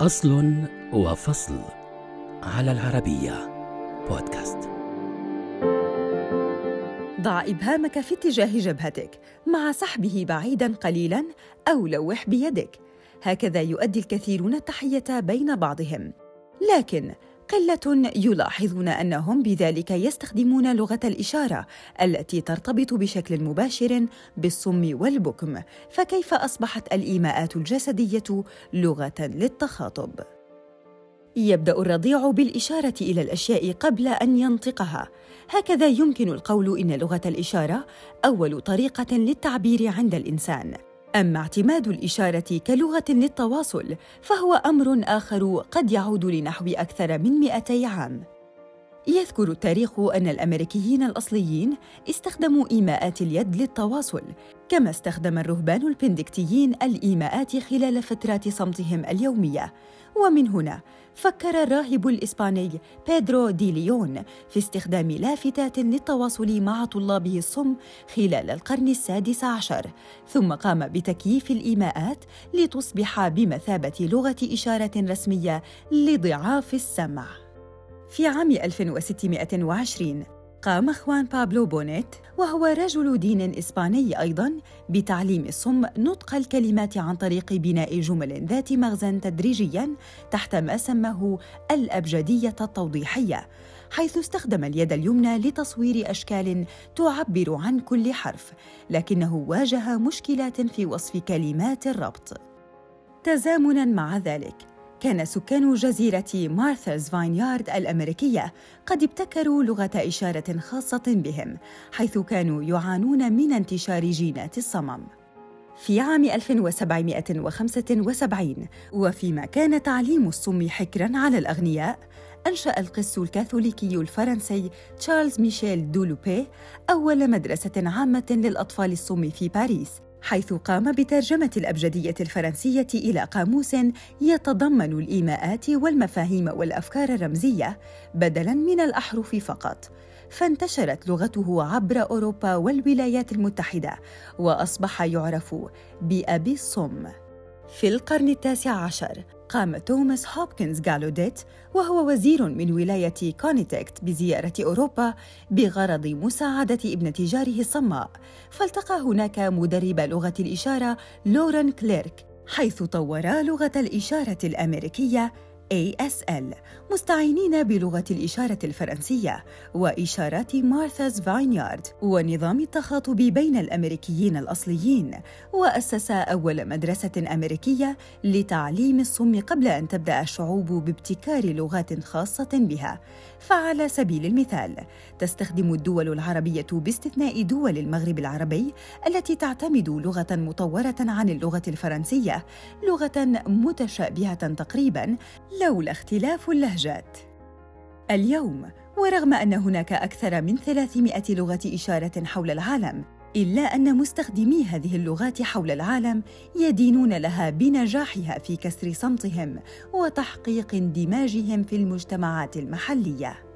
أصل وفصل على العربية بودكاست. ضع إبهامك في اتجاه جبهتك. مع سحبه بعيداً قليلاً أو لوح بيدك. هكذا يؤدي الكثيرون التحية بين بعضهم. لكن قلة يلاحظون أنهم بذلك يستخدمون لغة الإشارة التي ترتبط بشكل مباشر بالصم والبكم، فكيف أصبحت الإيماءات الجسدية لغة للتخاطب؟ يبدأ الرضيع بالإشارة إلى الأشياء قبل أن ينطقها، هكذا يمكن القول إن لغة الإشارة أول طريقة للتعبير عند الإنسان. أما اعتماد الإشارة كلغة للتواصل فهو أمر آخر قد يعود لنحو أكثر من 200 عام. يذكر التاريخ أن الأمريكيين الأصليين استخدموا إيماءات اليد للتواصل، كما استخدم الرهبان البندكتيين الإيماءات خلال فترات صمتهم اليومية، ومن هنا فكر الراهب الإسباني بيدرو دي ليون في استخدام لافتات للتواصل مع طلابه الصم خلال القرن السادس عشر ثم قام بتكييف الإيماءات لتصبح بمثابة لغة إشارة رسمية لضعاف السمع. في عام 1620 قام خوان بابلو بونيت وهو رجل دين إسباني أيضاً بتعليم الصم نطق الكلمات عن طريق بناء جمل ذات مغزى تدريجياً تحت ما سماه الأبجدية التوضيحية حيث استخدم اليد اليمنى لتصوير أشكال تعبر عن كل حرف لكنه واجه مشكلات في وصف كلمات الربط. تزامناً مع ذلك كان سكان جزيرة مارثاز فاينيارد الأمريكية قد ابتكروا لغة إشارة خاصة بهم، حيث كانوا يعانون من انتشار جينات الصمم. في عام 1775 وفيما كان تعليم الصم حكرا على الأغنياء أنشأ القس الكاثوليكي الفرنسي تشارلز ميشيل دو لوبي أول مدرسة عامة للأطفال الصم في باريس حيث قام بترجمة الأبجدية الفرنسية إلى قاموس يتضمن الإيماءات والمفاهيم والأفكار الرمزية بدلاً من الأحرف فقط. فانتشرت لغته عبر أوروبا والولايات المتحدة وأصبح يعرف بأبي الصم. في القرن التاسع عشر قام توماس هوبكنز جالوديت وهو وزير من ولاية كونيتكت بزيارة أوروبا بغرض مساعدة ابنة جاره الصماء. فالتقى هناك مدرب لغة الإشارة لوران كليرك حيث طورا لغة الإشارة الأمريكية ASL مستعينين بلغة الإشارة الفرنسية وإشارات مارثاز فاينيارد ونظام التخاطب بين الأمريكيين الأصليين. وأسس أول مدرسة أمريكية لتعليم الصم قبل أن تبدأ الشعوب بابتكار لغات خاصة بها. فعلى سبيل المثال تستخدم الدول العربية باستثناء دول المغرب العربي التي تعتمد لغة مطورة عن اللغة الفرنسية لغة متشابهة تقريبا لولا اختلاف اللهجات. اليوم ورغم أن هناك أكثر من 300 لغة إشارة حول العالم إلا أن مستخدمي هذه اللغات حول العالم يدينون لها بنجاحها في كسر صمتهم وتحقيق اندماجهم في المجتمعات المحلية.